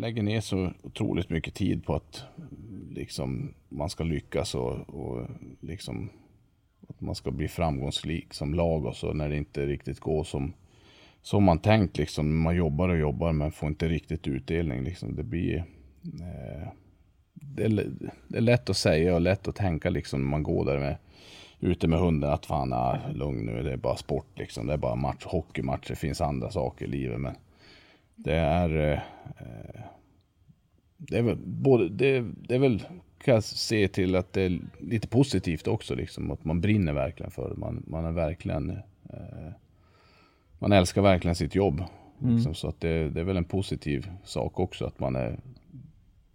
lägger ner så otroligt mycket tid på att liksom, man ska lyckas och, och liksom, att man ska bli framgångsrik som lag och så när det inte riktigt går som, som man tänkt. Liksom. Man jobbar och jobbar men får inte riktigt utdelning. Liksom. Det blir eh, det, är, det är lätt att säga och lätt att tänka liksom, när man går där med, ute med hunden att fan, ah, lugn nu, det är bara sport liksom. Det är bara match, hockeymatch, det finns andra saker i livet. Men det är, eh, eh, det är väl både, det, det är väl, kan jag se till att det är lite positivt också liksom. Att man brinner verkligen för det. Man, man är verkligen, eh, man älskar verkligen sitt jobb. Liksom, så att det, det är väl en positiv sak också att man är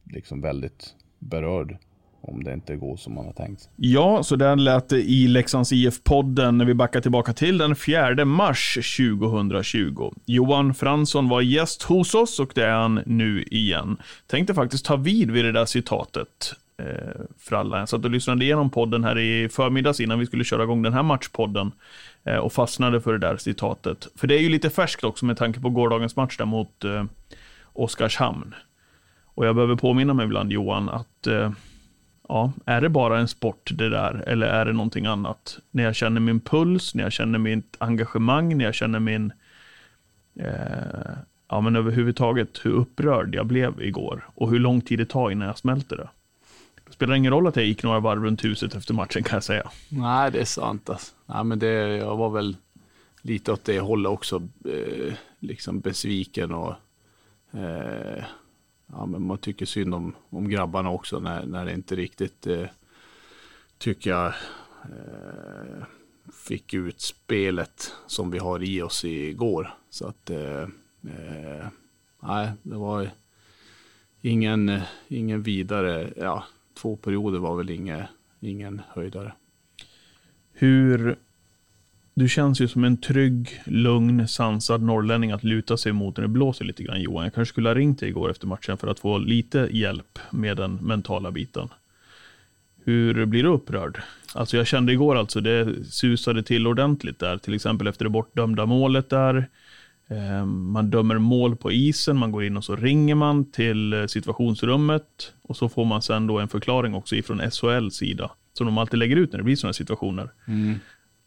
liksom väldigt berörd om det inte går som man har tänkt sig. Ja, så där lät det i Leksands IF-podden när vi backar tillbaka till den 4 mars 2020. Johan Fransson var gäst hos oss och det är han nu igen. Tänkte faktiskt ta vid vid det där citatet eh, för alla. Jag satt och lyssnade igenom podden här i förmiddags innan vi skulle köra igång den här matchpodden eh, och fastnade för det där citatet. För det är ju lite färskt också med tanke på gårdagens match där mot eh, Oskarshamn. Och jag behöver påminna mig ibland Johan att eh, ja, är det bara en sport det där eller är det någonting annat? När jag känner min puls, när jag känner mitt engagemang, när jag känner min, eh, ja men överhuvudtaget hur upprörd jag blev igår och hur lång tid det tar innan jag smälter det. Det spelar ingen roll att jag gick några varv runt huset efter matchen kan jag säga. Nej, det är sant. Alltså. Nej, men det, jag var väl lite åt det hållet också. Eh, liksom besviken och eh, ja, men man tycker synd om, om grabbarna också när, när det inte riktigt eh, tycker jag eh, fick ut spelet som vi har i oss igår. Så att eh, eh, nej, det var ingen, ingen vidare, ja, två perioder var väl inge, ingen höjdare. Hur, du känns ju som en trygg, lugn, sansad norrlänning att luta sig mot när det blåser lite grann Johan. Jag kanske skulle ha ringt dig igår efter matchen för att få lite hjälp med den mentala biten. Hur blir du upprörd? Alltså jag kände igår alltså, det susade till ordentligt där, till exempel efter det bortdömda målet där. Ehm, man dömer mål på isen, man går in och så ringer man till eh, situationsrummet och så får man sen då en förklaring också ifrån SHLs sida, som de alltid lägger ut när det blir sådana situationer. Mm.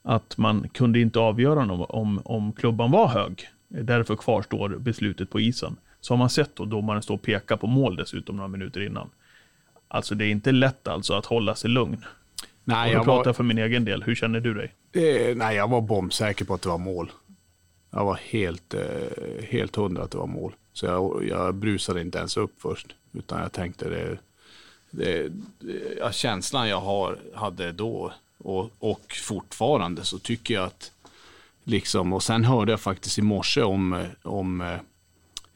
Att man kunde inte avgöra om, om, om klubban var hög. Därför kvarstår beslutet på isen. Så har man sett då domaren stå och peka på mål dessutom några minuter innan. Alltså det är inte lätt alltså att hålla sig lugn. Nej, Och jag pratar var, för min egen del. Hur känner du dig? eh, nej, jag var bombsäker på att det var mål. Jag var helt, eh, helt hundra att det var mål. Så jag, jag brusade inte ens upp först. Utan jag tänkte det, det, det ja, känslan jag har, hade då och, och fortfarande så tycker jag att liksom, och sen hörde jag faktiskt i morse om, om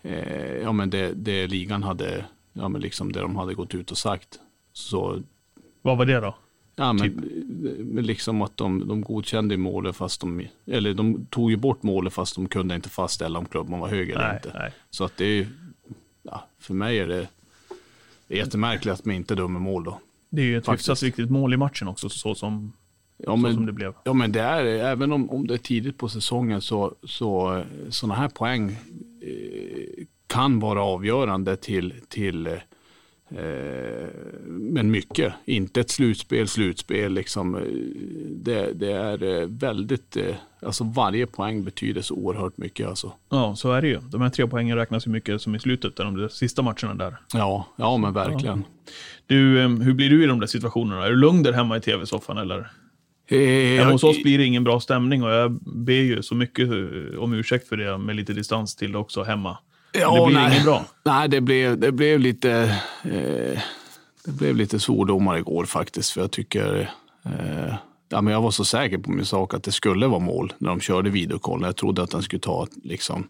eh, ja, men det, det ligan hade, ja, men liksom det de hade gått ut och sagt. Så Vad var det då? Ja, men, men liksom att de, de godkände målet fast de, eller de tog ju bort målet fast de kunde inte fastställa om klubban var hög eller Nej, inte. nej. Så att det är, ja, för mig är det, det är jättemärkligt att man inte dömer mål då. Det är ju ett Faktiskt. hyfsat viktigt mål i matchen också, så som, Ja, så men, som det blev. Ja men det är även om, om det är tidigt på säsongen så, så sådana här poäng eh, kan vara avgörande till, till eh, men mycket. Inte ett slutspel, slutspel liksom. Eh, Det, det är eh, väldigt, eh, alltså varje poäng betyder så oerhört mycket alltså. Ja, så är det ju. De här tre poängen räknas ju mycket som i slutet, de sista matcherna där. Ja, ja men verkligen. Du, eh, hur blir du i de där situationerna? Är du lugn där hemma i tv-soffan eller? Eh, Hemma hos oss blir det ingen bra stämning och jag ber ju så mycket eh, om ursäkt för det med lite distans till det också hemma. Men det blir nej. inget bra. Nej, det blev, det blev lite eh, det blev lite svordomar igår faktiskt. För jag tycker, eh, ja, men jag var så säker på min sak att det skulle vara mål när de körde videokollen. Jag trodde att den skulle ta liksom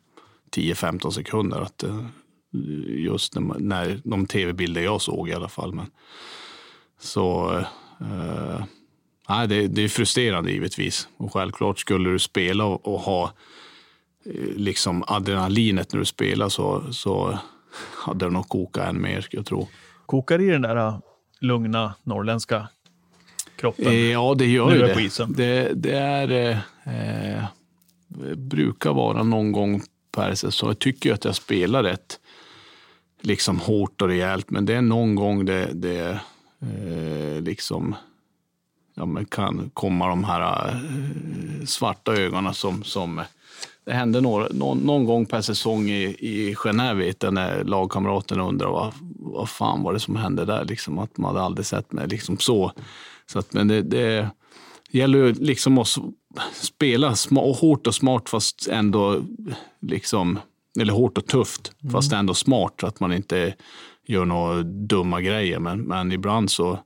10-15 sekunder. Att, eh, just när, när de tv-bilder jag såg i alla fall. Men, så eh, nej, det, det är frustrerande givetvis. Och självklart skulle du spela och, och ha eh, liksom adrenalinet när du spelar så, så hade det nog kokat än mer, skulle jag tro. Kokar i den där äh, lugna norrländska kroppen? Eh, ja, det gör ju det. Det, det är, eh, eh, brukar vara någon gång per säsong. Jag tycker att jag spelar rätt liksom hårt och rejält, men det är någon gång det, det eh, liksom ja, men kan komma de här eh, svarta ögonen som, som det hände några, någon, någon gång per säsong i, i Genève vet jag, när lagkamraterna undrar vad, vad fan var det som hände där. Liksom, att man hade aldrig sett mig liksom så. så att, men det, det gäller ju liksom att spela sma- hårt och smart fast ändå liksom, eller hårt och tufft fast ändå smart så att man inte gör några dumma grejer. Men, men ibland så,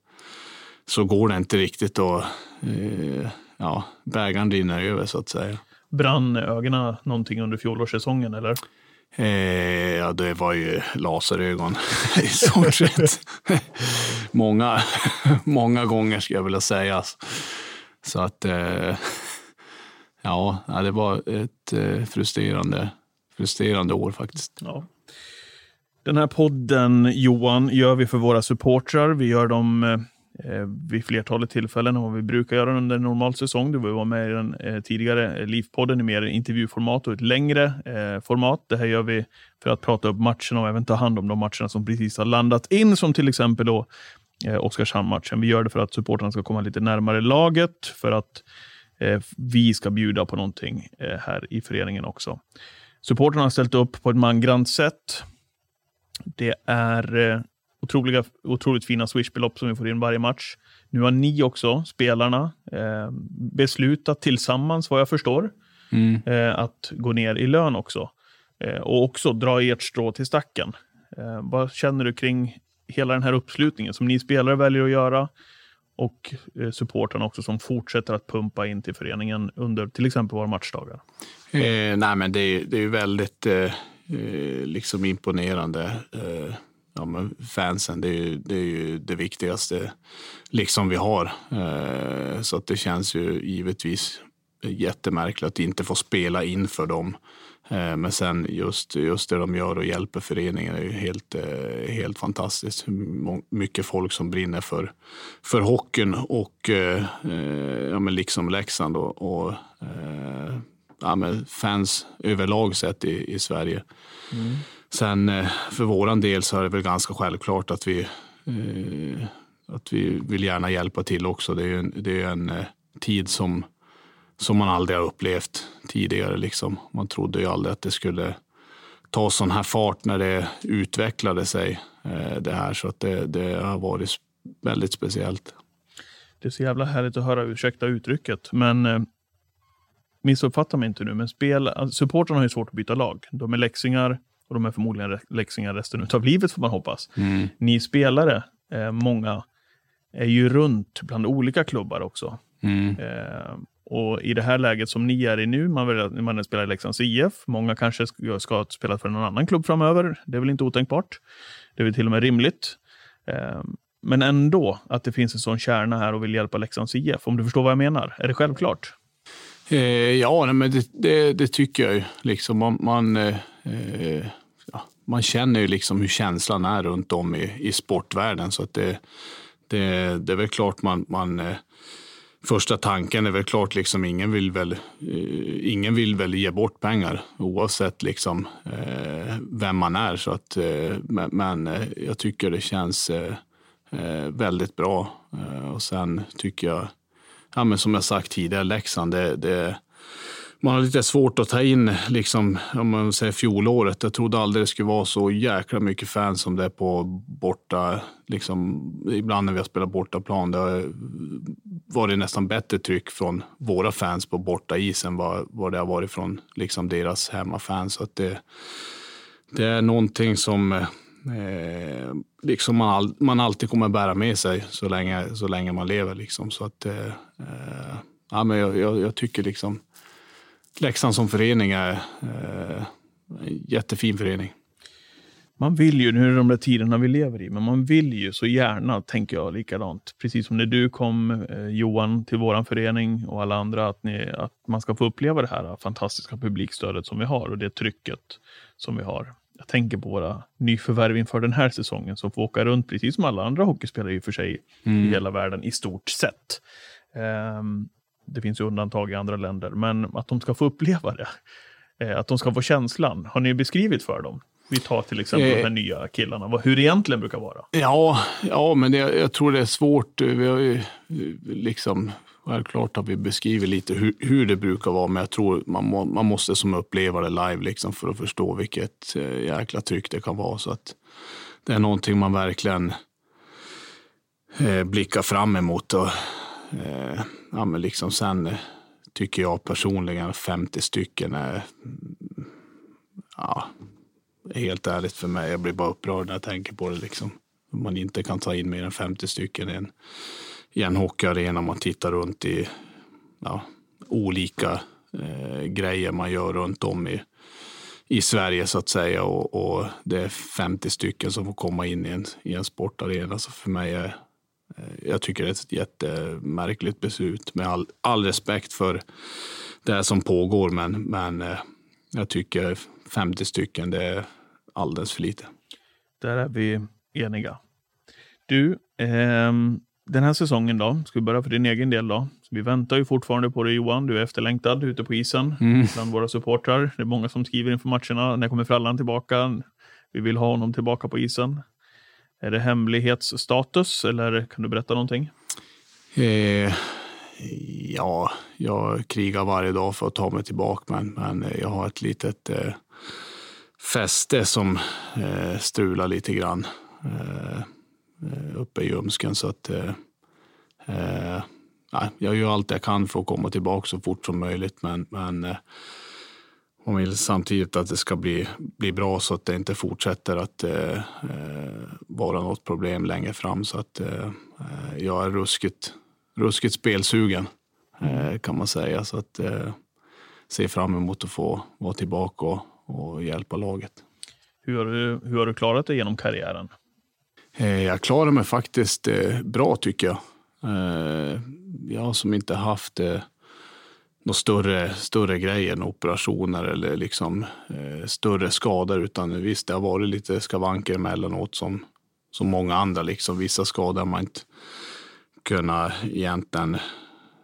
så går det inte riktigt och eh, ja, bägaren rinner över så att säga. Brann ögonen någonting under fjolårssäsongen eller? Eh, ja, det var ju laserögon i stort sett. många, många gånger skulle jag vilja säga. Så att, eh, ja, ja, det var ett eh, frustrerande, frustrerande år faktiskt. Ja. Den här podden, Johan, gör vi för våra supportrar. Vi gör dem eh, eh vid flertalet tillfällen och vi brukar göra under en normal säsong. Du var med i den eh, tidigare eh, LIF-podden i mer intervjuformat och ett längre eh, format. Det här gör vi för att prata upp matcherna och även ta hand om de matcherna som precis har landat in, som till exempel då eh, Oskarshamn-matchen. Vi gör det för att supportrarna ska komma lite närmare laget, för att eh, vi ska bjuda på någonting eh, här i föreningen också. Supportrarna har ställt upp på ett mangrant sätt. Det är eh, otroliga, otroligt fina swishbelopp som vi får in varje match. Nu har ni också, spelarna, eh, beslutat tillsammans, vad jag förstår, eh, att gå ner i lön också. Eh, och också dra ert strå till stacken. Eh, vad känner du kring hela den här uppslutningen som ni spelare väljer att göra? Och eh, supportrarna också som fortsätter att pumpa in till föreningen under till exempel våra matchdagar. Eh, nej, men det är, det är ju väldigt eh, eh, liksom imponerande. Eh, ja, men fansen, det är, ju, det är ju det viktigaste liksom vi har. Eh, så att det känns ju givetvis jättemärkligt att inte få spela inför dem. Eh, men sen just, just det de gör och hjälper föreningen är ju helt, eh, helt fantastiskt. Mycket folk som brinner för, för hockeyn och eh, ja, men liksom Leksand och, och ja, men fans överlag sett i, i Sverige. Sen eh, för våran del så är det väl ganska självklart att vi, att vi vill gärna hjälpa till också. Det är ju en, det är en tid som, som man aldrig har upplevt tidigare. Liksom. Man trodde ju aldrig att det skulle ta sån här fart när det utvecklade sig. Eh, det här Så att det, det har varit väldigt speciellt. Det är så jävla härligt att höra, ursäkta uttrycket, men eh, missuppfatta mig inte nu, men spel, alltså, supportrarna har ju svårt att byta lag. De är läxingar och de är förmodligen läxingar resten av livet får man hoppas. Ni spelare, eh, många, är ju runt bland olika klubbar också. Eh, och i det här läget som ni är i nu, man, vill, man spelar i Leksands IF, många kanske ska, ska spela för någon annan klubb framöver. Det är väl inte otänkbart. Det är väl till och med rimligt. Eh, men ändå att det finns en sån kärna här och vill hjälpa Leksands IF. Om du förstår vad jag menar. Är det självklart? Eh, ja, nej, men det, det, det tycker jag ju. Liksom man, man, eh, eh, ja, man känner ju liksom hur känslan är runt om i, i sportvärlden. Så att det, det, det är väl klart man... man eh, första tanken är väl klart, liksom, ingen, vill väl, eh, ingen vill väl ge bort pengar oavsett liksom, eh, vem man är. Så att, eh, men eh, jag tycker det känns eh, eh, väldigt bra. Eh, och sen tycker jag ja, men som jag sagt tidigare, Leksand, det, det, man har lite svårt att ta in, liksom, om man säger fjolåret. Jag trodde aldrig det skulle vara så jäkla mycket fans som det är på borta. Liksom, ibland när vi har spelat bortaplan, det har varit nästan bättre tryck från våra fans på borta is än vad, vad det har varit från liksom, deras hemmafans. Så att det, det är någonting som eh, liksom man, all, man alltid kommer bära med sig så länge, så länge man lever. Liksom. Så att, eh, eh ja, men jag, jag, jag tycker liksom Leksand som förening är eh, en jättefin förening. man vill ju, nu är det de där tiderna vi lever i, men man vill ju så gärna, tänker jag, likadant. Precis som när du kom, eh, Johan, till vår förening och alla andra, att, ni, att man ska få uppleva det här fantastiska publikstödet som vi har och det trycket som vi har. Jag tänker på våra nyförvärv inför den här säsongen som får åka runt, precis som alla andra hockeyspelare i och för sig, mm. i hela världen i stort sett. Um, det finns ju undantag i andra länder, men att de ska få uppleva det. Eh, att de ska få känslan. Har ni beskrivit för dem? Vi tar till exempel eh, de här nya killarna, hur det egentligen brukar vara. Ja, ja men det, jag tror det är svårt. Vi har ju liksom, självklart har vi beskrivit lite hur, hur det brukar vara, men jag tror man, må, man måste som uppleva det live liksom för att förstå vilket eh, jäkla tryck det kan vara. Så att det är någonting man verkligen eh, blickar fram emot. Och, eh, ja, men liksom sen eh, tycker jag personligen 50 stycken är ja, helt ärligt för mig. Jag blir bara upprörd när jag tänker på det. Liksom. Man inte kan ta in mer än 50 stycken i en, i en hockeyarena. Man tittar runt i ja, olika eh, grejer man gör runt om i, i Sverige så att säga. Och, och, det är 50 stycken som får komma in i en, i en sportarena. Så för mig är jag tycker det är ett jättemärkligt beslut med all, all respekt för det som pågår. Men, men eh, jag tycker 50 stycken, det är alldeles för lite. Där är vi eniga. Du, eh, den här säsongen då, ska vi börja för din egen del då? Så vi väntar ju fortfarande på dig Johan, du är efterlängtad ute på isen mm. bland våra supportrar. Det är många som skriver inför matcherna, när kommer Frallan tillbaka? Vi vill ha honom tillbaka på isen. Är det hemlighetsstatus eller kan du berätta någonting? Eh, ja, jag krigar varje dag för att ta mig tillbaka, men, men jag har ett litet eh, fäste som eh, strular lite grann eh, eh uppe i ljumsken. Så att, eh, eh, jag gör allt jag kan för att komma tillbaka så fort som möjligt. Men, men eh, man vill samtidigt att det ska bli, bli bra så att det inte fortsätter att eh, vara något problem längre fram. Så att jag är ruskigt, ruskigt spelsugen kan man säga. Så att ser fram emot att få vara tillbaka och, och hjälpa laget. Hur har, du, hur har du klarat dig genom karriären? Eh, jag klarar mig faktiskt eh, bra tycker jag. Eh, jag som inte haft några större, större grejer, operationer eller liksom, eh, större skador. Utan visst, det har varit lite skavanker emellanåt som, som många andra. Liksom. Vissa skador har man inte kunnat egentligen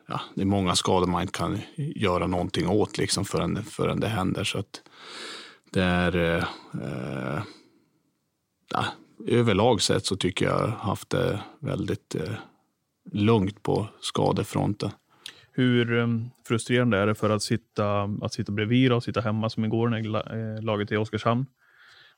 ja, det är många skador man inte kan göra någonting åt liksom förrän, förrän det händer. Så att det är eh, eh, ja, överlag sett så tycker jag haft det väldigt eh, lugnt på skadefronten. Hur um, frustrerande är det för att sitta, att sitta bredvid och sitta hemma som igår när eh, laget är i Oskarshamn?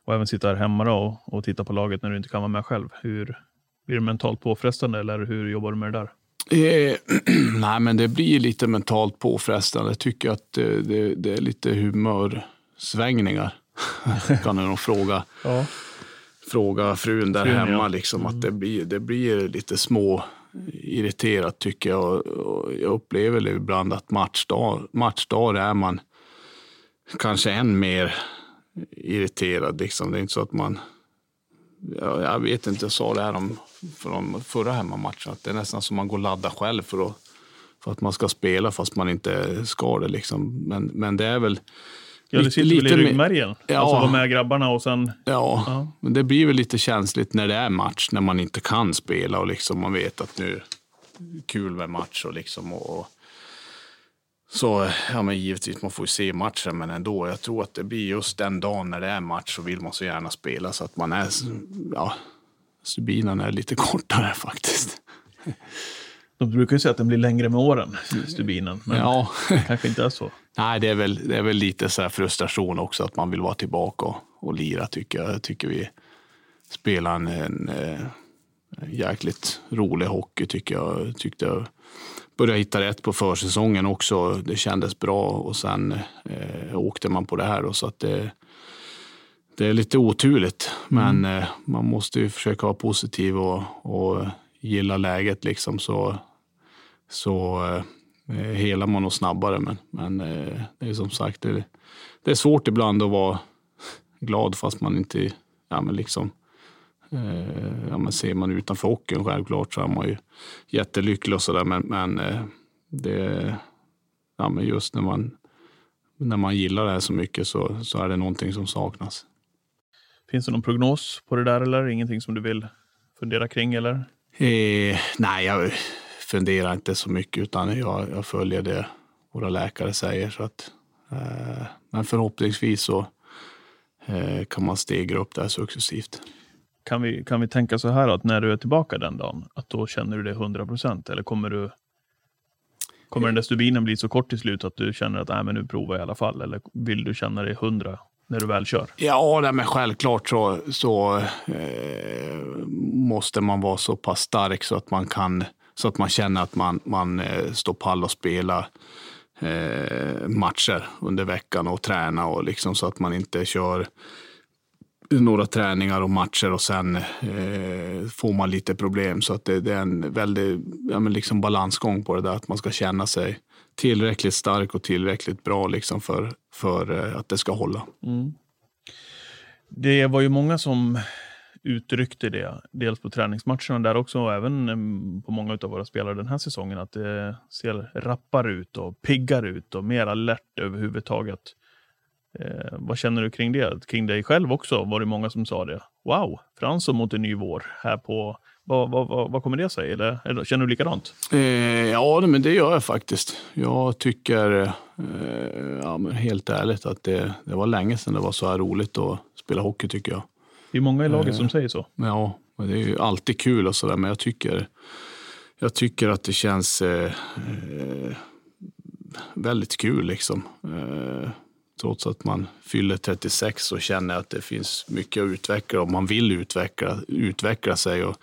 Och även sitta här hemma och, och titta på laget när du inte kan vara med själv. Hur, blir det mentalt påfrestande eller hur jobbar du med det där? Eh, nej, men det blir lite mentalt påfrestande. Jag tycker att eh, det, det, är lite humörsvängningar. kan jag nog fråga, ja. fråga frun där frun, hemma. Ja. Liksom, mm. att det, blir, det blir lite små irriterat tycker jag. Och jag upplever ibland att matchdag, matchdag är man kanske än mer irriterad. Liksom. Det är inte så att man jag, jag vet inte, jag sa det här om från förra hemmamatchen, att det är nästan som man går och laddar själv för att, för att man ska spela fast man inte ska det. Liksom. Men, men det är väl Ja, det sitter lite, väl i ryggmärgen? Ja. Alltså vara med grabbarna och sen... Ja, ja, men det blir väl lite känsligt när det är match, när man inte kan spela och liksom man vet att nu kul med match och liksom och, så ja, men givetvis, man får ju se matchen, men ändå. Jag tror att det blir just den dagen när det är match så vill man så gärna spela så att man är, ja, stubinen är lite kortare faktiskt. De brukar ju säga att den blir längre med åren, stubinen. Men ja. kanske inte är så. Nej, det är väl, det är väl lite så frustration också att man vill vara tillbaka och, och lira tycker jag. Tycker vi spelar en, en, en jäkligt rolig hockey tycker jag. Tyckte jag började hitta rätt på försäsongen också. Det kändes bra och sen eh, åkte man på det här. Och så att det, det är lite oturligt, men mm. eh, man måste ju försöka vara positiv och, och gillar läget liksom så, så eh, helar man nog snabbare. Men, men eh, det är som sagt, det, det, är svårt ibland att vara glad fast man inte ja, men liksom, eh, ja, men ser man utanför hockeyn självklart så är man ju jättelycklig och sådär. Men, men eh, det, ja, men just när man, när man gillar det här så mycket så, så är det någonting som saknas. Finns det någon prognos på det där eller ingenting som du vill fundera kring eller? Eh, nej, jag funderar inte så mycket utan jag, jag följer det våra läkare säger. Så att, eh, men förhoppningsvis så eh, kan man stegra upp det här successivt. Kan vi, kan vi tänka så här att när du är tillbaka den dagen, att då känner du det 100 procent? Eller kommer du Kommer den där stubinen bli så kort till slut att du känner att Nej, men nu provar jag i alla fall? Eller vill du känna dig 100 när du väl kör? Ja, nej, men självklart så, så eh, måste man vara så pass stark så att man kan så att man känner att man, man eh, står pall och spelar eh, matcher under veckan och träna och liksom så att man inte kör några träningar och matcher och sen eh, får man lite problem. Så att det, det är en väldig ja, men liksom balansgång på det där. Att man ska känna sig tillräckligt stark och tillräckligt bra liksom för, för eh, att det ska hålla. Mm. Det var ju många som uttryckte det, dels på träningsmatcherna där också och även eh, på många av våra spelare den här säsongen, att det ser rappare ut och piggar ut och mer alert överhuvudtaget. Eh, vad känner du kring det? Kring dig själv också var det många som sa det. Wow, Fransson mot en ny vår här på... Vad, vad, vad, vad kommer det sig? Eller, eller känner du likadant? Eh, ja, men det gör jag faktiskt. Jag tycker, eh, ja, men helt ärligt, att det, det var länge sedan det var så här roligt att spela hockey tycker jag. Det är många i laget eh, som säger så. Ja, det är ju alltid kul och sådär, men jag tycker, jag tycker att det känns eh, eh väldigt kul liksom. Trots att man fyller 36 och känner att det finns mycket att utveckla och man vill utveckla, utveckla sig och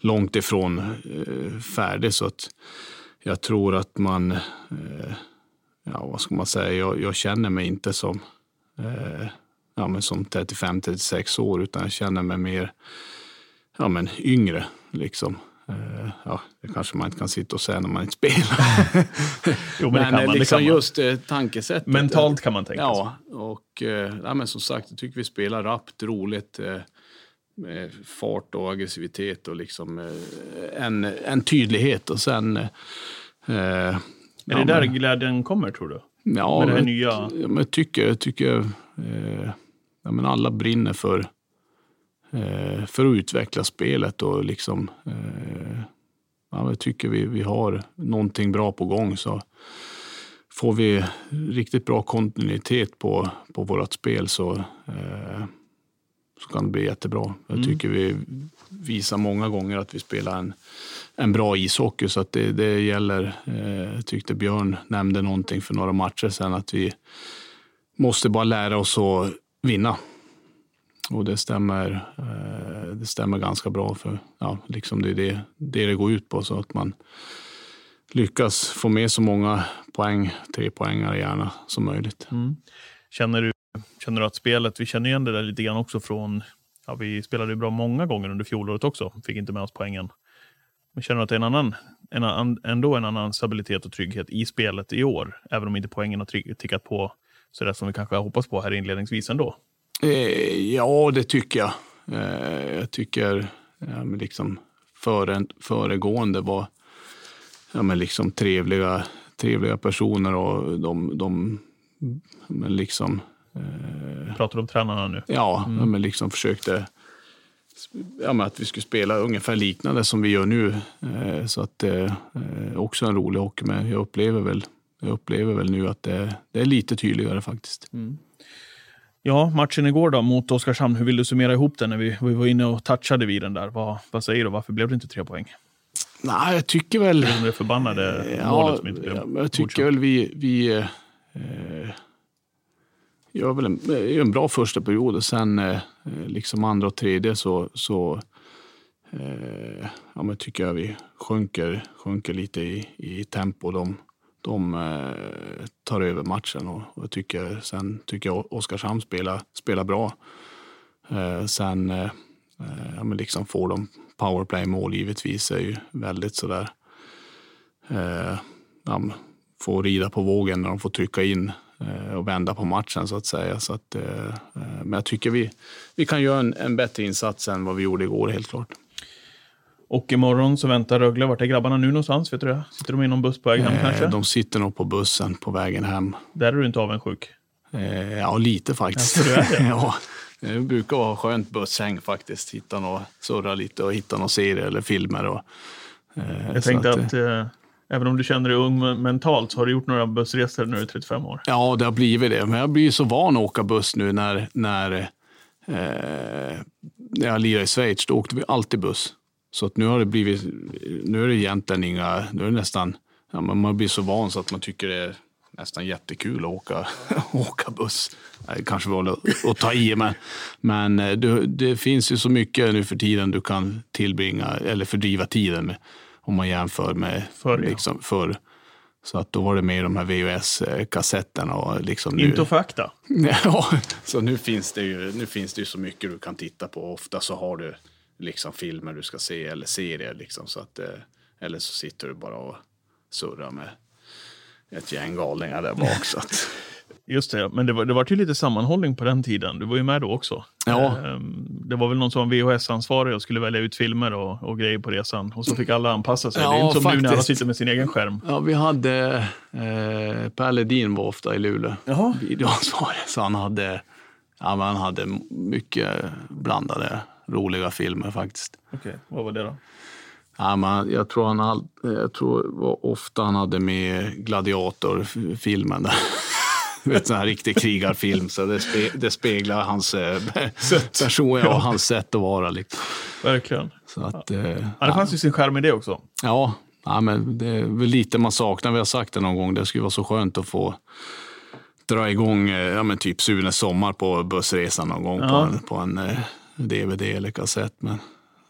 långt ifrån eh, färdig. Så att jag tror att man, eh, ja vad ska man säga, jag, jag känner mig inte som eh, ja, men som 35-36 år, utan jag känner mig mer ja, men yngre. Liksom. Uh, ja, det kanske man inte kan sitta och säga när man inte spelar. jo, men, men det kan man. Liksom det kan just uh, tankesättet. Mentalt kan man tänka Ja, och ja, men som sagt, jag tycker vi spelar rappt, roligt. med fart och aggressivitet och liksom en, en tydlighet. Och sen... är det där men, glädjen kommer, tror du? Ja, med det här men, nya... jag tycker, jag tycker ja, men alla brinner för, eh, för att utveckla spelet och liksom eh, ja, tycker vi, vi har någonting bra på gång så får vi riktigt bra kontinuitet på, på vårt spel så, eh, så kan det bli jättebra. Jag mm. tycker vi visar många gånger att vi spelar en, en bra ishockey så att det, det gäller. Eh, jag tyckte Björn nämnde någonting för några matcher sedan att vi måste bara lära oss att vinna. Och det stämmer, eh, det stämmer ganska bra för ja, liksom det är det, det det går ut på. Så att man lyckas få med så många poäng, tre poängare gärna, som möjligt. Mm. Känner, du, känner du att spelet, vi känner igen det där lite grann också från, ja, vi spelade ju bra många gånger under fjolåret också, fick inte med oss poängen. Men känner du att det är en annan, en ändå en annan stabilitet och trygghet i spelet i år, även om inte poängen har tickat på så det som vi kanske har hoppats på här inledningsvis ändå? Eh, ja, det tycker jag. Eh, jag tycker ja, liksom före, föregående var ja, men liksom trevliga, trevliga personer och de, de men liksom... Eh, Pratar du om tränarna nu? Ja, mm. men liksom försökte ja, men att vi skulle spela ungefär liknande som vi gör nu. Eh, så att det eh, också en rolig hockey, men jag upplever väl jag upplever väl nu att det, det är lite tydligare faktiskt. Mm. Ja, matchen igår då mot Oskarshamn, hur vill du summera ihop den när vi, vi var inne och touchade vid den där? Vad, vad säger du, varför blev det inte tre poäng? Nej, jag tycker väl... Det förbannade ja, målet som inte blev ja, Jag tycker väl vi, vi eh, gör väl en, en bra första period och sen eh, liksom andra och tredje så, så eh, ja, men tycker jag vi sjunker, sjunker lite i, i tempo. De, de eh, tar över matchen och, och tycker, sen tycker jag Oskarshamn spelar, spelar bra. Eh, sen eh, eh ja, men liksom får de powerplay-mål givetvis är ju väldigt sådär. Eh, ja, får rida på vågen när de får trycka in eh, och vända på matchen så att säga. Så att, eh, eh men jag tycker vi, vi kan göra en, en bättre insats än vad vi gjorde igår, helt klart. Och imorgon så väntar Rögle. Vart är grabbarna nu någonstans? Vet du det? Sitter de i någon buss på väg hem Eh, kanske? De sitter nog på bussen på vägen hem. Där är du inte avundsjuk. Eh, ja, lite faktiskt. Ja, det? ja, det brukar vara skönt busshäng faktiskt. Hitta något, surra lite och hitta någon serie eller filmer. Och, eh, Jag tänkte att, att, eh, även om du känner dig ung men- mentalt så har du gjort några bussresor när du är 35 år. Ja, det har blivit det. Men jag blir så van att åka buss nu när, när, eh, när jag lirade i Schweiz. Då åkte vi alltid buss. Så att nu har det blivit, nu är det egentligen inga, nu är det nästan, ja, man blir så van så att man tycker det är nästan jättekul att åka, åka buss. Det kanske var att- ta i, men, men eh, det, det finns ju så mycket nu för tiden du kan tillbringa eller fördriva tiden med. Om man jämför med Förr, ja. liksom, förr. Så att då var det mer de här VHS-kassetterna och liksom nu... Inte fakta. Ja, så nu finns, det ju, nu finns det ju så mycket du kan titta på. Ofta så har du liksom filmer du ska se eller serier. Liksom, så att, eh, eller så sitter du bara och surrar med ett gäng galningar där bak. Så att, Just det, men det var, det var ju lite sammanhållning på den tiden. Du var ju med då också. Ja. Ehm, Det var väl någon som var VHS-ansvarig och skulle välja ut filmer och, och grejer på resan. Och så fick alla anpassa sig. det är Ja, inte som nu när alla faktiskt. sitter med sin egen skärm. ja, vi hade eh, Per Ledin var ofta i Luleå, videoansvarig. Så han hade, ja, han hade mycket blandade roliga filmer faktiskt. Okej, vad var det då? Ja, men jag tror han all, jag tror var ofta han hade med Gladiator-filmen. Där. Vet, sån här riktig krigarfilm. Så det, spe, det speglar hans eh, person ja, och hans sätt att vara. Liksom. Verkligen. Så att, eh, Ja, det fanns ju sin skärm i det också. ja, ja, men det är väl lite man saknar. Vi har sagt det någon gång. Det skulle vara så skönt att få dra igång eh, ja, men typ Sunes sommar på bussresan någon gång på Ja. en, på en DVD eller kassett. Men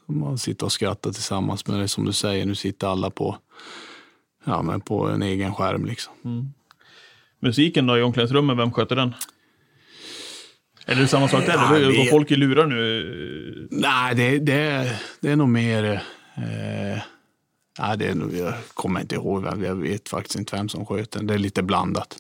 man sitter och skrattar tillsammans. Men det är som du säger, nu sitter alla på, ja, men på en egen skärm. Liksom. Musiken då i omklädningsrummet, vem sköter den? Är det samma sak där? Ja, det- går folk i lurar nu? Nej, det, det, det är nog mer... Eh, nej, det är nog, jag kommer inte ihåg. vem- Jag vet faktiskt inte vem som sköter den. Det är lite blandat.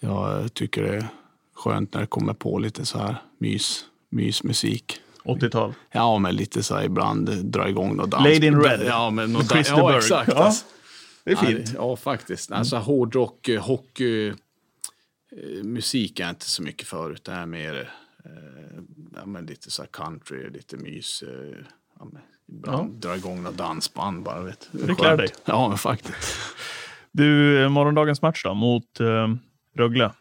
Jag tycker det är skönt när det kommer på lite så här mys, mysmusik. 80-tal. Ja, men lite så här ibland dra igång något dans. Lady in Red. Ja, men något dans. Ja, exakt. Ja, alltså. Det är Ja, fint. Ja, faktiskt. Alltså hårdrock, eh, hockey, eh, musik är jag inte så mycket för. Utan är mer eh, ja, men lite så här country, lite mys. Ja, ibland dra igång något dansband bara. Vet. Det klär dig. Ja, men faktiskt. Du, morgondagens match då, mot eh, Rögle.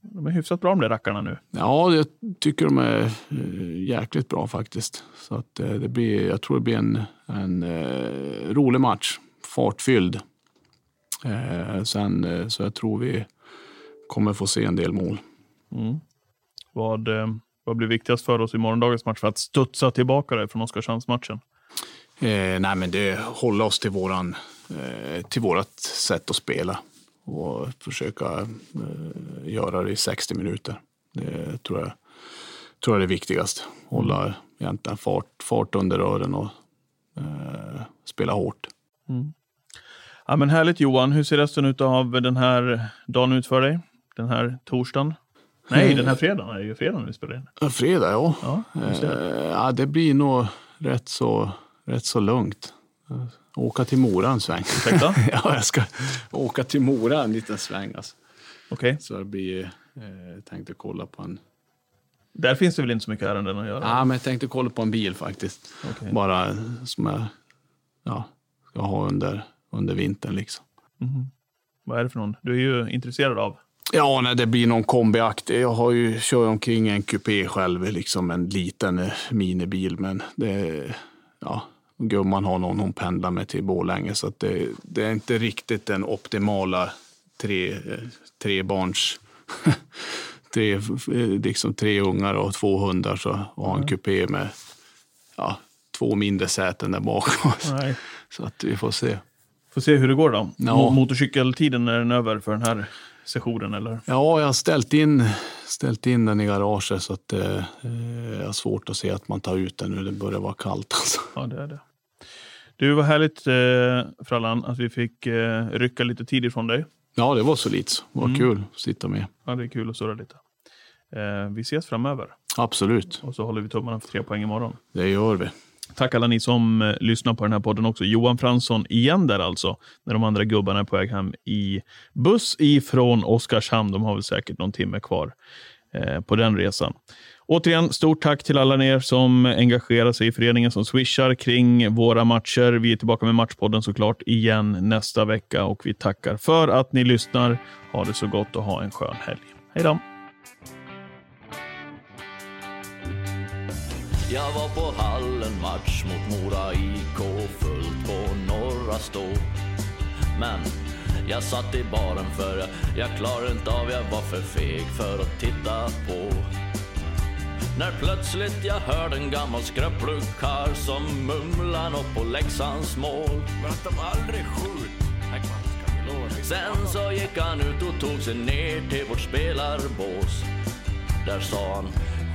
De är hyfsat bra de där rackarna nu. Ja, jag tycker de är eh, jäkligt bra faktiskt. Så att eh, det blir, jag tror det blir en, en eh, rolig match. Fartfylld. Eh, sen, så jag tror vi kommer få se en del mål. Vad, eh, vad blir viktigast för oss i morgondagens match för att studsa tillbaka dig från Oskarshamnsmatchen? Eh, nej, men det hålla oss till, våran, eh, till vårat sätt att spela och försöka eh, göra det i 60 minuter. Det tror jag, tror jag är det viktigaste. Hålla egentligen fart, fart under rören och eh, spela hårt. Ja, men härligt Johan, hur ser resten ut av den här dagen ut för dig? Den här torsdagen? Nej, den här fredagen. Det är ju fredag vi spelar in. Fredag, ja. Ja, det. Eh, ja, det blir nog rätt så, rätt så lugnt. Åka till Mora en sväng. Ursäkta? ja, jag ska åka till Mora en liten sväng. Alltså. Okej. Så det blir, eh, tänkte kolla på en... Där finns det väl inte så mycket ärenden att göra? Ja, men jag tänkte kolla på en bil faktiskt. Okej. Bara som jag ja, ska ha under, under vintern liksom. Vad är det för någon? Du är ju intresserad av. Ja, när det blir någon kombiakt. Jag har ju, kör ju omkring en kupé själv, liksom en liten eh, minibil. Men det, ja, gumman har någon hon pendlar med till Borlänge. Så det, det är inte riktigt den optimala tre, eh, trebarns... tre, eh, liksom tre ungar och två hundar. Så och ha en kupé med ja, två mindre säten där bak. Nej. Så att vi får se. Får se hur det går då. Ja. Mo- Motorcykeltiden, är den över för den här sessionen eller? Ja, jag har ställt in, ställt in den i garaget så att eh, eh, jag har svårt att se att man tar ut den nu. Det börjar vara kallt. Alltså. Ja, det är det. Du, var härligt eh, Frallan att vi fick eh, rycka lite tid ifrån dig. Ja, det var solidt. Det var Mm. kul att sitta med. Ja, det är kul att surra lite. Eh, vi ses framöver Absolut, och så håller vi tummarna för tre poäng imorgon. det gör vi. Tack alla ni som eh, lyssnar på den här podden också. Johan Fransson igen där alltså, när de andra gubbarna är på väg hem i buss ifrån Oskarshamn. De har väl säkert någon timme kvar eh, på den resan. Återigen, stort tack till alla er som engagerar sig i föreningen, som swishar kring våra matcher. Vi är tillbaka med Matchpodden såklart igen nästa vecka och vi tackar för att ni lyssnar. Ha det så gott och ha en skön helg. Hej då! Jag var på hallen match mot Mora IK fullt på Norra Stå. Men jag satt i baren för jag, jag klarade inte av, jag var för feg för att titta på. När plötsligt jag hörde en gammal skröplukar som mumlar nåt på Leksands mål. Men att de aldrig skjut. Sen så gick han ut och tog sig ner till vårt spelarbås. Där sa han,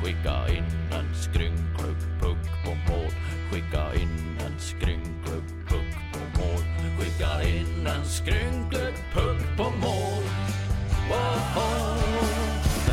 skicka in en skrynklig puck på mål. Skicka in en skrynklig puck på mål. Skicka in en skrynklig puck på mål. Wow.